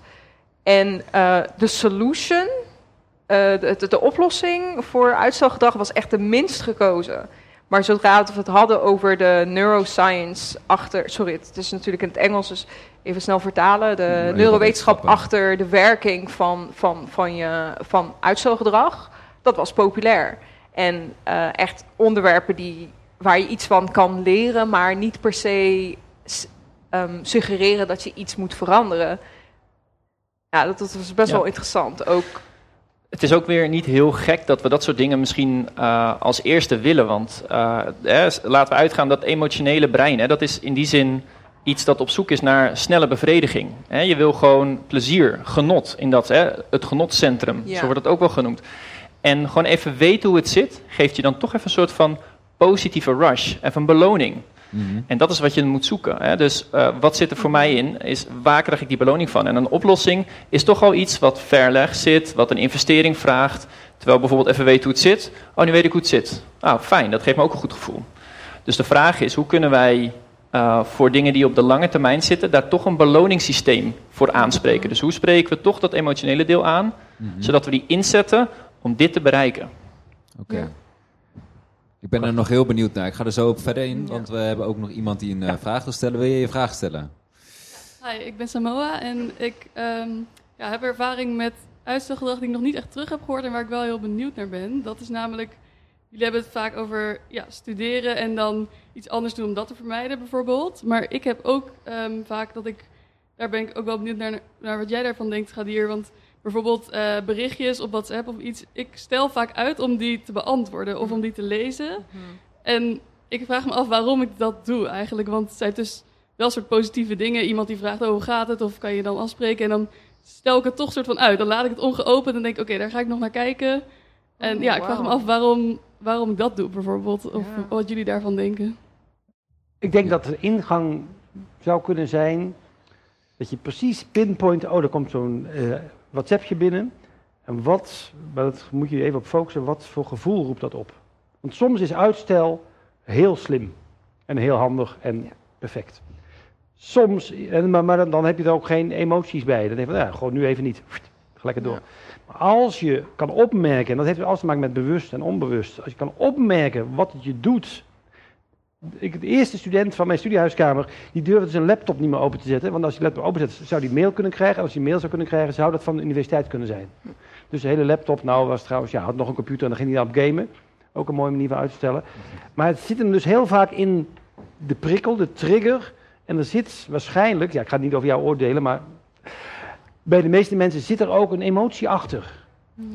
En eh, de solution, eh, de, de, de oplossing voor uitstelgedrag was echt de minst gekozen. Maar zodra we het hadden over de neuroscience achter, sorry, het is natuurlijk in het Engels, dus even snel vertalen, de neurowetenschap achter de werking van, van, van, je, van uitstelgedrag, dat was populair. En eh, echt onderwerpen die, waar je iets van kan leren, maar niet per se ehm, suggereren dat je iets moet veranderen. Ja, dat, dat was best Ja. wel interessant. Ook, Het is ook weer niet heel gek dat we dat soort dingen misschien eh, als eerste willen. Want eh, hè, laten we uitgaan dat emotionele brein, hè, dat is in die zin iets dat op zoek is naar snelle bevrediging. Hè. Je wil gewoon plezier, genot in dat, hè, het genotcentrum, Ja. zo wordt het ook wel genoemd. En gewoon even weten hoe het zit, geeft je dan toch even een soort van positieve rush, even een beloning. Mhm. En dat is wat je moet zoeken. Hè? Dus eh, wat zit er voor mij in? Is waar krijg ik die beloning van? En een oplossing is toch al iets wat ver leg zit, wat een investering vraagt. Terwijl bijvoorbeeld even weten hoe het zit. Oh, nu weet ik hoe het zit. Ah, fijn, dat geeft me ook een goed gevoel. Dus de vraag is, hoe kunnen wij eh, voor dingen die op de lange termijn zitten, daar toch een beloningssysteem voor aanspreken? Dus hoe spreken we toch dat emotionele deel aan, Mhm. zodat we die inzetten om dit te bereiken? Oké. Ja. Ik ben er nog heel benieuwd naar. Ik ga er zo op verder in, Ja. want we hebben ook nog iemand die een eh, vraag wil stellen. Wil je je vraag stellen? Hi, ik ben Samoa en ik ehm, ja, heb ervaring met uitstelgedrag die ik nog niet echt terug heb gehoord en waar ik wel heel benieuwd naar ben. Dat is namelijk, jullie hebben het vaak over ja, studeren en dan iets anders doen om dat te vermijden bijvoorbeeld. Maar ik heb ook ehm, vaak dat ik, daar ben ik ook wel benieuwd naar, naar wat jij daarvan denkt, Gadier. Want bijvoorbeeld eh, berichtjes op WhatsApp of iets, ik stel vaak uit om die te beantwoorden of om die te lezen. En ik vraag me af waarom ik dat doe eigenlijk. Want het zijn dus wel soort positieve dingen. Iemand die vraagt, oh, hoe gaat het? Of kan je dan afspreken? En dan stel ik het toch soort van uit. Dan laat ik het ongeopend en denk ik, oké, daar ga ik nog naar kijken. En Oh, ja, ik vraag me af waarom, waarom ik dat doe bijvoorbeeld. Of Ja. wat jullie daarvan denken. Ik denk dat de ingang zou kunnen zijn dat je precies pinpoint, oh, er komt zo'n eh WhatsAppje binnen. En wat, maar dat moet je even op focussen, wat voor gevoel roept dat op? Want soms is uitstel heel slim en heel handig en perfect. Soms, en, maar, maar dan, dan heb je er ook geen emoties bij. Dan denk je van, ja, gewoon nu even niet. Lekker door. Maar als je kan opmerken, en dat heeft alles te maken met bewust en onbewust. Als je kan opmerken wat het je doet. Ik, de eerste student van mijn studiehuiskamer, die durfde zijn laptop niet meer open te zetten. Want als je laptop openzet, zou die mail kunnen krijgen. En als hij mail zou kunnen krijgen, zou dat van de universiteit kunnen zijn. Dus de hele laptop, nou was trouwens, ja, had nog een computer en dan ging hij op gamen. Ook een mooie manier van uit te stellen. Maar het zit hem dus heel vaak in de prikkel, de trigger. En er zit waarschijnlijk, ja, ik ga het niet over jou oordelen, maar bij de meeste mensen zit er ook een emotie achter.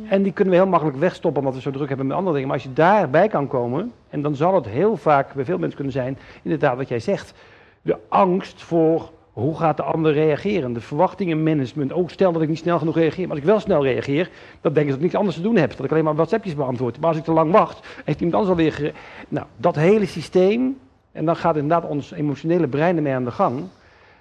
En die kunnen we heel makkelijk wegstoppen omdat we zo druk hebben met andere dingen. Maar als je daarbij kan komen, en dan zal het heel vaak bij veel mensen kunnen zijn, inderdaad wat jij zegt, de angst voor hoe gaat de ander reageren? De verwachtingenmanagement. Ook stel dat ik niet snel genoeg reageer. Maar als ik wel snel reageer, dan denk ik dat ik niks anders te doen heb. Dat ik alleen maar WhatsAppjes beantwoord. Maar als ik te lang wacht, heeft iemand anders alweer... Gere... Nou, dat hele systeem, en dan gaat inderdaad ons emotionele brein ermee aan de gang.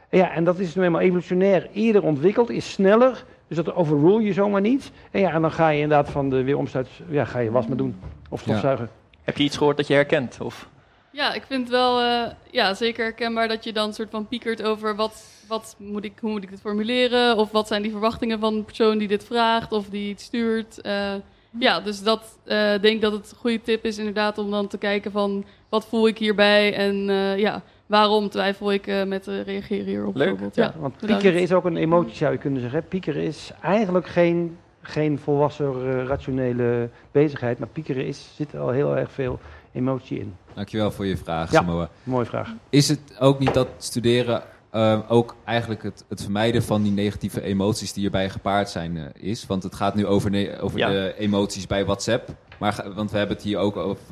Ja, en dat is nu eenmaal evolutionair eerder ontwikkeld, is sneller. Dus dat overrule je zomaar niet. En ja, en dan ga je inderdaad van de weeromstuit, ja, ga je was maar doen. Of stofzuigen. Ja. Heb je iets gehoord dat je herkent? Of? Ja, ik vind wel uh, ja, zeker herkenbaar dat je dan soort van piekert over wat, wat moet ik, hoe moet ik dit formuleren? Of wat zijn die verwachtingen van de persoon die dit vraagt of die het stuurt? Uh, ja, dus dat uh, denk dat het een goede tip is inderdaad om dan te kijken van wat voel ik hierbij en ja, waarom twijfel ik met reageren hierop Leuk. bijvoorbeeld. Ja, want piekeren is ook een emotie zou je kunnen zeggen. Piekeren is eigenlijk geen, geen volwassen rationele bezigheid, maar piekeren is, zit al heel erg veel emotie in. Dankjewel voor je vraag, ja, Samoa. Mooie vraag. Is het ook niet dat studeren uh, ook eigenlijk het, het, vermijden van die negatieve emoties die erbij gepaard zijn uh, is? Want het gaat nu over, over ja. de emoties bij WhatsApp. Maar, want we hebben het hier ook over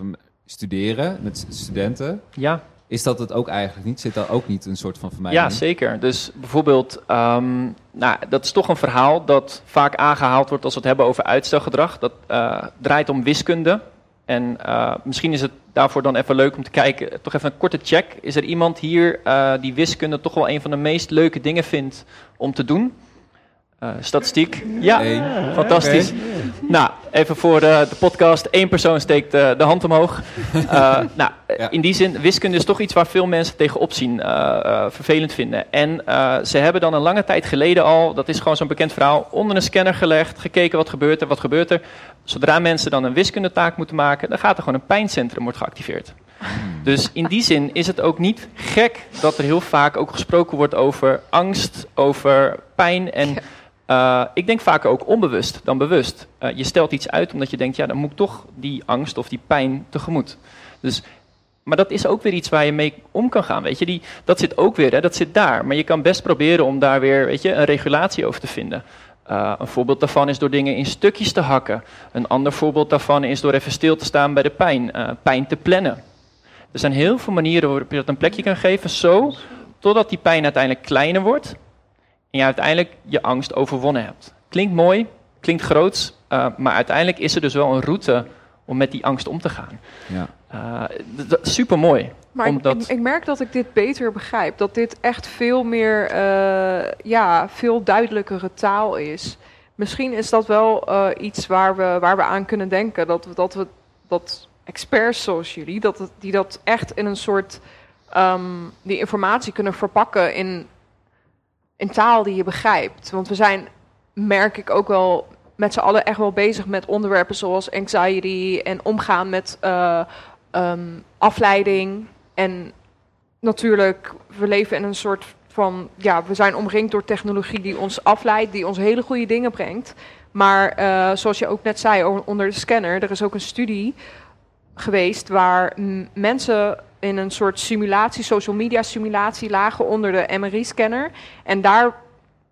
studeren met studenten. Ja. Is dat het ook eigenlijk niet? Zit daar ook niet een soort van vermijding Ja, zeker. Dus bijvoorbeeld, um, nou, dat is toch een verhaal dat vaak aangehaald wordt als we het hebben over uitstelgedrag. Dat uh, draait om wiskunde. En uh, misschien is het daarvoor dan even leuk om te kijken, toch even een korte check. Is er iemand hier uh, die wiskunde toch wel een van de meest leuke dingen vindt om te doen? Uh, statistiek? Ja, hey. fantastisch. Okay. Nou, even voor de, de podcast. Eén persoon steekt uh, de hand omhoog. Uh, nou, ja. in die zin, wiskunde is toch iets waar veel mensen tegenop zien, vervelend vinden. En ze hebben dan een lange tijd geleden al, dat is gewoon zo'n bekend verhaal, onder een scanner gelegd, gekeken wat gebeurt er, wat gebeurt er. Zodra mensen dan een wiskundetaak moeten maken, dan gaat er gewoon een pijncentrum wordt geactiveerd. Dus in die zin is het ook niet gek dat er heel vaak ook gesproken wordt over angst, over pijn en... Uh, ik denk vaker ook onbewust dan bewust. Uh, je stelt iets uit omdat je denkt, ja, dan moet ik toch die angst of die pijn tegemoet. Dus, maar dat is ook weer iets waar je mee om kan gaan, weet je. Die, dat zit ook weer, hè, dat zit daar. Maar je kan best proberen om daar weer, weet je, een regulatie over te vinden. Uh, een voorbeeld daarvan is door dingen in stukjes te hakken. Een ander voorbeeld daarvan is door even stil te staan bij de pijn. pijn te plannen. Er zijn heel veel manieren waarop je dat een plekje kan geven, zo, totdat die pijn uiteindelijk kleiner wordt en je uiteindelijk je angst overwonnen hebt. Klinkt mooi, klinkt groots, uh, maar uiteindelijk is er dus wel een route om met die angst om te gaan. Ja. Uh, super mooi. Maar omdat... ik, ik, merk dat ik dit beter begrijp. Dat dit echt veel meer, uh, ja, veel duidelijkere taal is. Misschien is dat wel uh, iets waar we, waar we aan kunnen denken. Dat we dat, we, dat experts zoals jullie, dat die dat echt in een soort um, die informatie kunnen verpakken in in taal die je begrijpt. Want we zijn, merk ik ook wel, met z'n allen echt wel bezig met onderwerpen zoals anxiety en omgaan met uh, um, afleiding. En natuurlijk, we leven in een soort van, ja, we zijn omringd door technologie die ons afleidt, die ons hele goede dingen brengt. Maar uh, zoals je ook net zei onder de scanner, er is ook een studie geweest waar mensen in een soort simulatie, social media simulatie, lagen onder de MRI-scanner. En daar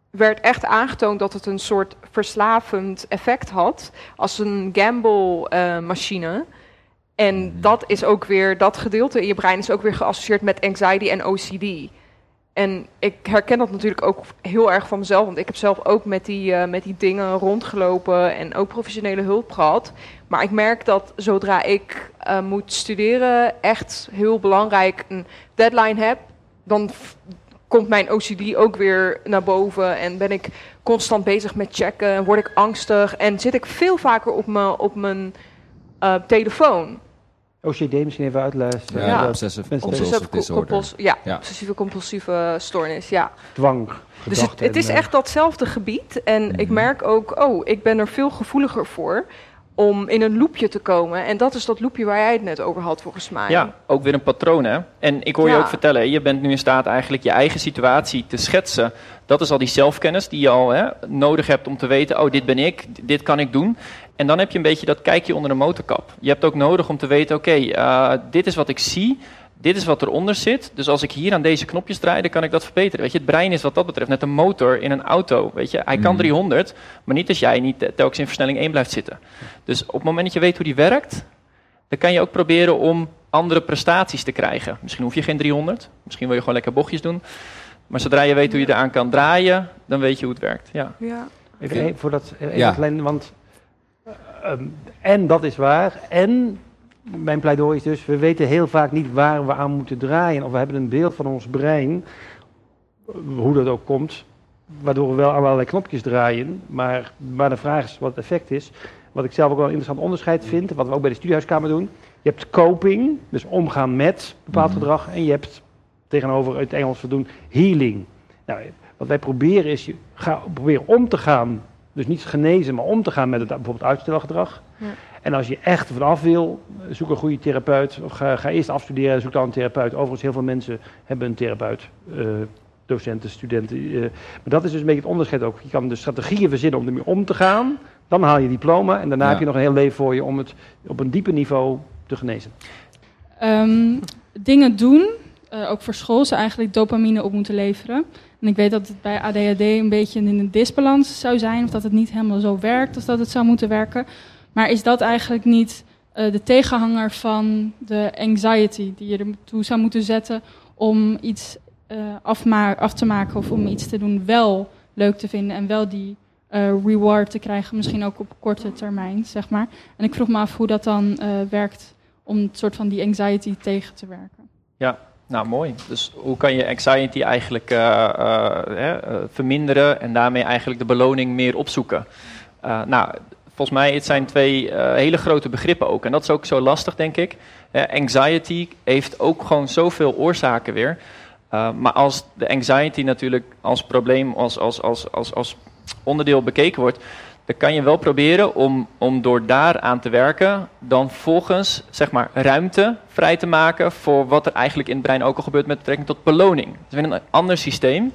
werd echt aangetoond dat het een soort verslavend effect had, als een gamble-machine. Uh, en mhm. dat is ook weer, dat gedeelte in je brein is ook weer geassocieerd met anxiety en OCD. En ik herken dat natuurlijk ook heel erg van mezelf. Want ik heb zelf ook met die, uh, met die dingen rondgelopen en ook professionele hulp gehad. Maar ik merk dat zodra ik uh, moet studeren, echt heel belangrijk een deadline heb, dan komt mijn OCD ook weer naar boven. En ben ik constant bezig met checken en word ik angstig. En zit ik veel vaker op, me, op mijn uh, telefoon. OCD misschien even uitluisteren. Ja, Ja. obsessive Mensen- compulsive Obsessieve disorder. compuls- ja, Ja. obsessieve compulsieve stoornis, ja. Dwang, Dus het, het is eh, echt datzelfde gebied. En ik Mhm. merk ook, oh, ik ben er veel gevoeliger voor om in een loopje te komen. En dat is dat loopje waar jij het net over had, volgens mij. Ja, ook weer een patroon hè. En ik hoor je ook vertellen, je bent nu in staat eigenlijk je eigen situatie te schetsen. Dat is al die zelfkennis die je al hè, nodig hebt om te weten, oh dit ben ik, dit kan ik doen. En dan heb je een beetje dat kijkje onder de motorkap. Je hebt ook nodig om te weten, oké, eh, dit is wat ik zie, dit is wat eronder zit. Dus als ik hier aan deze knopjes draai, dan kan ik dat verbeteren. Weet je, het brein is wat dat betreft net een motor in een auto. Weet je, hij kan Mhm. 300, maar niet als jij niet telkens in versnelling 1 blijft zitten. Dus op het moment dat je weet hoe die werkt, dan kan je ook proberen om andere prestaties te krijgen. Misschien hoef je geen 300, misschien wil je gewoon lekker bochtjes doen. Maar zodra je weet hoe je eraan kan draaien, dan weet je hoe het werkt. Ja. Ja. Even, even voor dat, even Ja. klein, want eh, ehm, en dat is waar. En mijn pleidooi is dus, we weten heel vaak niet waar we aan moeten draaien. Of we hebben een beeld van ons brein, hoe dat ook komt, waardoor we wel aan allerlei knopjes draaien. Maar, maar de vraag is wat het effect is. Wat ik zelf ook wel een interessant onderscheid vind, wat we ook bij de studiehuiskamer doen. Je hebt coping, dus omgaan met bepaald Mhm. gedrag. En je hebt tegenover het Engels doen healing. Nou, wat wij proberen is, je ga, proberen om te gaan, dus niet genezen, maar om te gaan met het bijvoorbeeld uitstelgedrag. Ja. En als je echt er vanaf wil, zoek een goede therapeut. Of ga, ga eerst afstuderen en zoek dan een therapeut. Overigens, heel veel mensen hebben een therapeut. eh, docenten, studenten. eh, maar dat is dus een beetje het onderscheid ook. Je kan de strategieën verzinnen om ermee om te gaan. Dan haal je diploma en daarna Ja. heb je nog een heel leven voor je om het op een dieper niveau te genezen. Ehm, dingen doen, eh, ook voor school, ze eigenlijk dopamine op moeten leveren. En ik weet dat het bij ADHD een beetje in een disbalans zou zijn, of dat het niet helemaal zo werkt als dat het zou moeten werken. Maar is dat eigenlijk niet eh, de tegenhanger van de anxiety die je ertoe zou moeten zetten om iets eh, af te maken of om iets te doen wel leuk te vinden en wel die eh, reward te krijgen, misschien ook op korte termijn, zeg maar. En ik vroeg me af hoe dat dan werkt om een soort van die anxiety tegen te werken. Nou, mooi. Dus hoe kan je anxiety eigenlijk verminderen en daarmee eigenlijk de beloning meer opzoeken? Nou, volgens mij het zijn twee eh, hele grote begrippen ook. En dat is ook zo lastig, denk ik. Anxiety heeft ook gewoon zoveel oorzaken weer. Eh, maar als de anxiety natuurlijk als probleem, als, als, als, als, als onderdeel bekeken wordt, dan kan je wel proberen om, om door daaraan te werken, dan volgens zeg maar, ruimte vrij te maken voor wat er eigenlijk in het brein ook al gebeurt met betrekking tot beloning. Het is weer een ander systeem.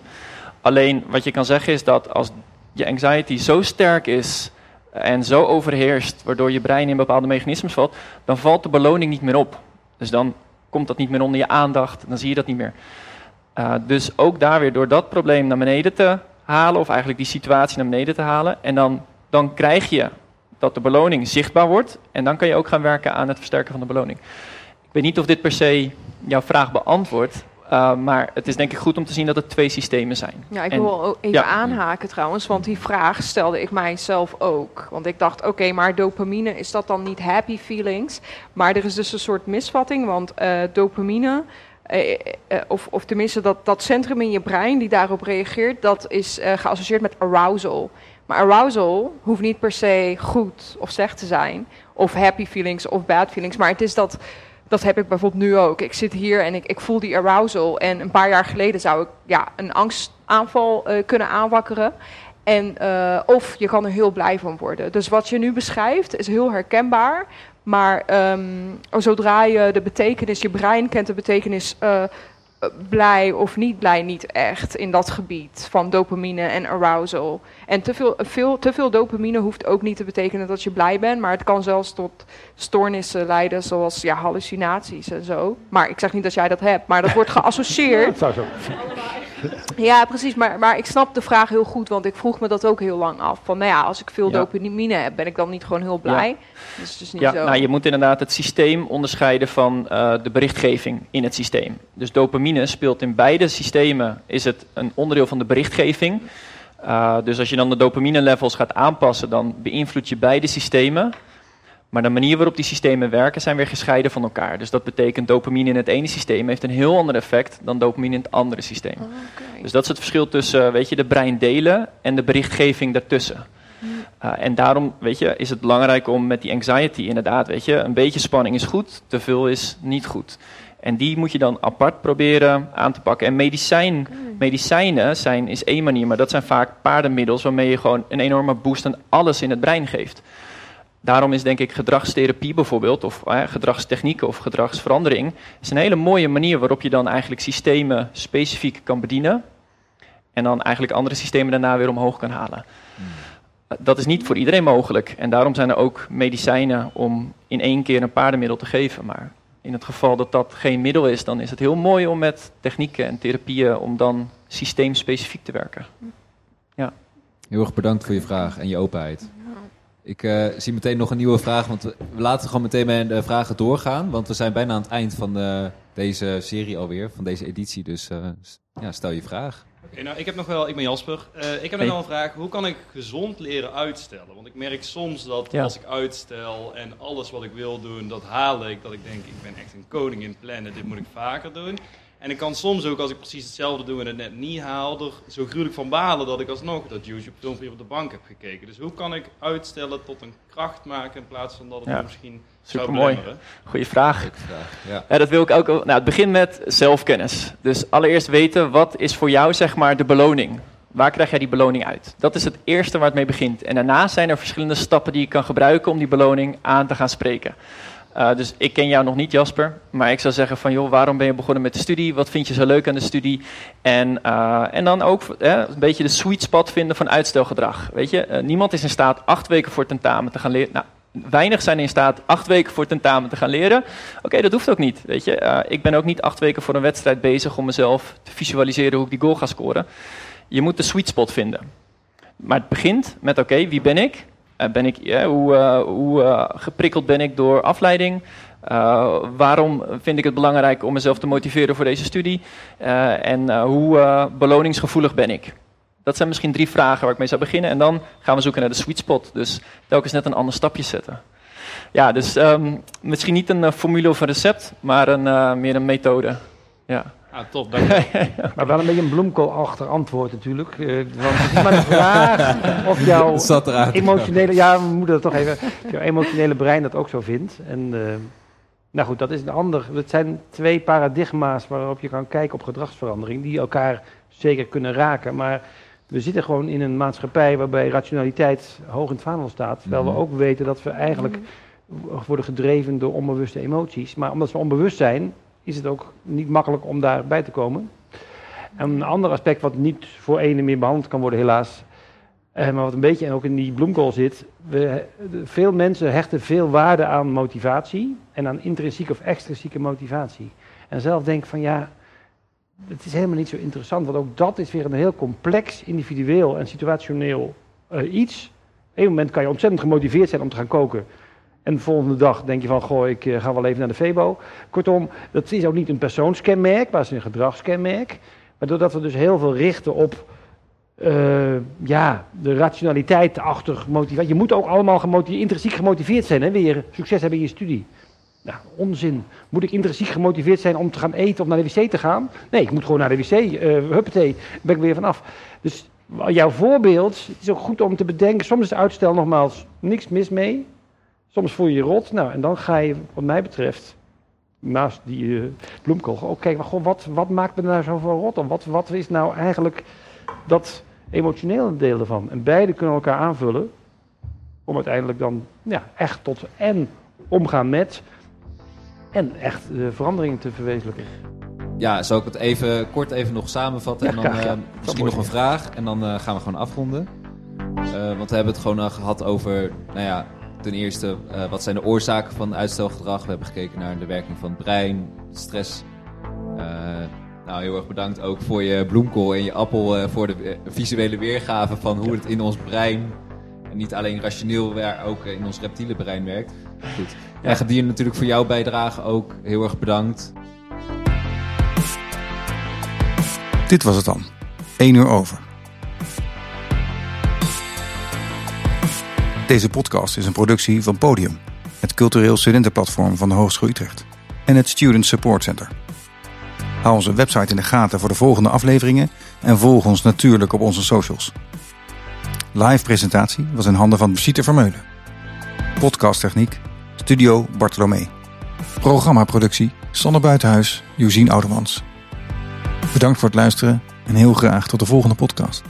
Alleen wat je kan zeggen is dat als je anxiety zo sterk is en zo overheerst, waardoor je brein in bepaalde mechanismes valt, dan valt de beloning niet meer op. Dus dan komt dat niet meer onder je aandacht, dan zie je dat niet meer. Uh, dus ook daar weer door dat probleem naar beneden te halen, of eigenlijk die situatie naar beneden te halen, en dan, dan krijg je dat de beloning zichtbaar wordt, en dan kan je ook gaan werken aan het versterken van de beloning. Ik weet niet of dit per se jouw vraag beantwoordt, uh, maar het is denk ik goed om te zien dat het twee systemen zijn. Ja, ik En- wil even ja. aanhaken trouwens, want die vraag stelde ik mijzelf ook. Want ik dacht, oké, maar dopamine, is dat dan niet happy feelings? Maar er is dus een soort misvatting, want eh, dopamine, eh, eh, of, of tenminste dat, dat centrum in je brein die daarop reageert, dat is eh, geassocieerd met arousal. Maar arousal hoeft niet per se goed of slecht te zijn, of happy feelings of bad feelings, maar het is dat... Dat heb ik bijvoorbeeld nu ook. Ik zit hier en ik, ik voel die arousal. En een paar jaar geleden zou ik ja, een angstaanval eh, kunnen aanwakkeren. En, eh, of je kan er heel blij van worden. Dus wat je nu beschrijft is heel herkenbaar. Maar ehm, zodra je de betekenis, je brein kent de betekenis eh, blij of niet blij niet echt in dat gebied van dopamine en arousal. En te veel, veel, te veel dopamine hoeft ook niet te betekenen dat je blij bent, maar het kan zelfs tot stoornissen leiden, zoals ja, hallucinaties en zo. Maar ik zeg niet dat jij dat hebt, maar dat wordt geassocieerd. Dat zou zo. Ja, precies. Maar, maar ik snap de vraag heel goed, want ik vroeg me dat ook heel lang af. Van, nou ja, als ik veel Ja. dopamine heb, ben ik dan niet gewoon heel blij? Dat is dus niet Ja, zo. nou, je moet inderdaad het systeem onderscheiden van eh, de berichtgeving in het systeem. Dus dopamine speelt in beide systemen, is het een onderdeel van de berichtgeving. Uh, dus als je dan de dopamine levels gaat aanpassen, dan beïnvloed je beide systemen. Maar de manier waarop die systemen werken zijn weer gescheiden van elkaar. Dus dat betekent dopamine in het ene systeem heeft een heel ander effect dan dopamine in het andere systeem. Oh. Dus dat is het verschil tussen weet je, de breindelen en de berichtgeving daartussen. Uh, en daarom, weet je, is het belangrijk om met die anxiety inderdaad, weet je, een beetje spanning is goed, te veel is niet goed. En die moet je dan apart proberen aan te pakken. En medicijn, medicijnen zijn, is één manier, maar dat zijn vaak paardenmiddels waarmee je gewoon een enorme boost aan alles in het brein geeft. Daarom is denk ik gedragstherapie bijvoorbeeld, of eh, gedragstechnieken of gedragsverandering, is een hele mooie manier waarop je dan eigenlijk systemen specifiek kan bedienen. En dan eigenlijk andere systemen daarna weer omhoog kan halen. Dat is niet voor iedereen mogelijk. En daarom zijn er ook medicijnen om in één keer een paardenmiddel te geven. Maar in het geval dat dat geen middel is, dan is het heel mooi om met technieken en therapieën om dan systeemspecifiek te werken. Ja. Heel erg bedankt voor je vraag en je openheid. Ik uh, zie meteen nog een nieuwe vraag, want we, laten gewoon meteen met de vragen doorgaan. Want we zijn bijna aan het eind van de, deze serie alweer, van deze editie. Dus uh, ja, stel je vraag. Oké, okay, nou ik heb nog wel, ik ben Jasper. Uh, ik heb nog wel een vraag. Hoe kan ik gezond leren uitstellen? Want ik merk soms dat ja. als ik uitstel en alles wat ik wil doen, dat haal ik. Dat ik denk, ik ben echt een koning in plannen, dit moet ik vaker doen. En ik kan soms ook, als ik precies hetzelfde doe en het net niet haal, er zo gruwelijk van balen dat ik alsnog dat YouTube filmpje op de bank heb gekeken. Dus hoe kan ik uitstellen tot een kracht maken in plaats van dat het ja. misschien Super mooi. Goeie vraag. vraag ja. ja. dat wil ik ook. Nou, het begint met zelfkennis. Dus allereerst weten wat is voor jou zeg maar de beloning. Waar krijg jij die beloning uit? Dat is het eerste waar het mee begint. En daarna zijn er verschillende stappen die je kan gebruiken om die beloning aan te gaan spreken. Uh, dus ik ken jou nog niet, Jasper. Maar ik zou zeggen van, joh, waarom ben je begonnen met de studie? Wat vind je zo leuk aan de studie? En, uh, en dan ook een beetje de sweet spot vinden van uitstelgedrag. Weet je, niemand is in staat acht weken voor tentamen te gaan leren. Nou, weinig zijn in staat acht weken voor tentamen te gaan leren. Oké, dat hoeft ook niet. Weet je, ik ben ook niet acht weken voor een wedstrijd bezig om mezelf te visualiseren hoe ik die goal ga scoren. Je moet de sweet spot vinden. Maar het begint met, oké, wie ben ik? Ben ik, uh, hoe, uh, hoe geprikkeld ben ik door afleiding? waarom vind ik het belangrijk om mezelf te motiveren voor deze studie? en hoe beloningsgevoelig ben ik? Dat zijn misschien drie vragen waar ik mee zou beginnen. En dan gaan we zoeken naar de sweet spot. Dus telkens net een ander stapje zetten. Ja, dus um, misschien niet een formule of een recept, maar een, meer een methode. Ja. Ah, top, dank je. maar wel een beetje een bloemkoolachtig antwoord natuurlijk. Uh, want het is maar de vraag of jouw emotionele... Ja, we moeten dat toch even... jouw emotionele brein dat ook zo vindt. En uh, nou goed, dat is een ander... Het zijn twee paradigma's waarop je kan kijken op gedragsverandering... die elkaar zeker kunnen raken. Maar we zitten gewoon in een maatschappij waarbij rationaliteit hoog in het vaandel staat. Terwijl we ook weten dat we eigenlijk worden gedreven door onbewuste emoties. Maar omdat we onbewust zijn, is het ook niet makkelijk om daarbij te komen. En een ander aspect wat niet voor ene meer behandeld kan worden, helaas, eh, maar wat een beetje ook in die bloemkool zit. We, veel mensen hechten veel waarde aan motivatie en aan intrinsieke of extrinsieke motivatie. En zelf denk van ja, het is helemaal niet zo interessant, want ook dat is weer een heel complex, individueel en situationeel uh, iets. Op een moment kan je ontzettend gemotiveerd zijn om te gaan koken. En de volgende dag denk je van, goh, ik uh, ga wel even naar de Febo. Kortom, dat is ook niet een persoonskenmerk, maar het is een gedragskenmerk. Maar doordat we dus heel veel richten op uh, ja, de rationaliteit achter motivatie. Je moet ook allemaal intrinsiek gemotiveerd zijn, hè, weer succes hebben in je studie. Nou, onzin. Moet ik intrinsiek gemotiveerd zijn om te gaan eten of naar de wc te gaan? Nee, ik moet gewoon naar de wc. Uh, huppatee, ben ik weer vanaf. Dus jouw voorbeeld, het is ook goed om te bedenken. Soms is uitstel nogmaals niks mis mee. Soms voel je je rot. Nou, en dan ga je, wat mij betreft, naast die uh, bloemkool, ook kijken, goh, wat, wat maakt me nou zoveel rot? Of wat, wat is nou eigenlijk dat emotionele deel ervan? En beide kunnen elkaar aanvullen. Om uiteindelijk dan ja, echt tot en omgaan met en echt de veranderingen te verwezenlijken. Ja, zal ik het even kort even nog samenvatten Ja, en dan graag, ja. eh, misschien nog een vraag en dan eh, gaan we gewoon afronden. Want we hebben het gewoon al gehad over, nou ja, ten eerste, eh, wat zijn de oorzaken van uitstelgedrag? We hebben gekeken naar de werking van het brein, stress. Eh, nou, heel erg bedankt ook voor je bloemkool en je appel, eh, voor de visuele weergave van hoe het in ons brein, en niet alleen rationeel, maar ook in ons reptiele brein werkt. Goed. En Gedier natuurlijk voor jouw bijdrage ook heel erg bedankt. Dit was het dan. 1 uur over. Deze podcast is een productie van Podium, het cultureel studentenplatform van de Hogeschool Utrecht en het Student Support Center. Hou onze website in de gaten voor de volgende afleveringen en volg ons natuurlijk op onze socials. Live presentatie was in handen van Besite Vermeulen. Podcasttechniek, Studio Bartolomee. Programmaproductie, Sanne Buitenhuis, Josien Oudemans. Bedankt voor het luisteren en heel graag tot de volgende podcast.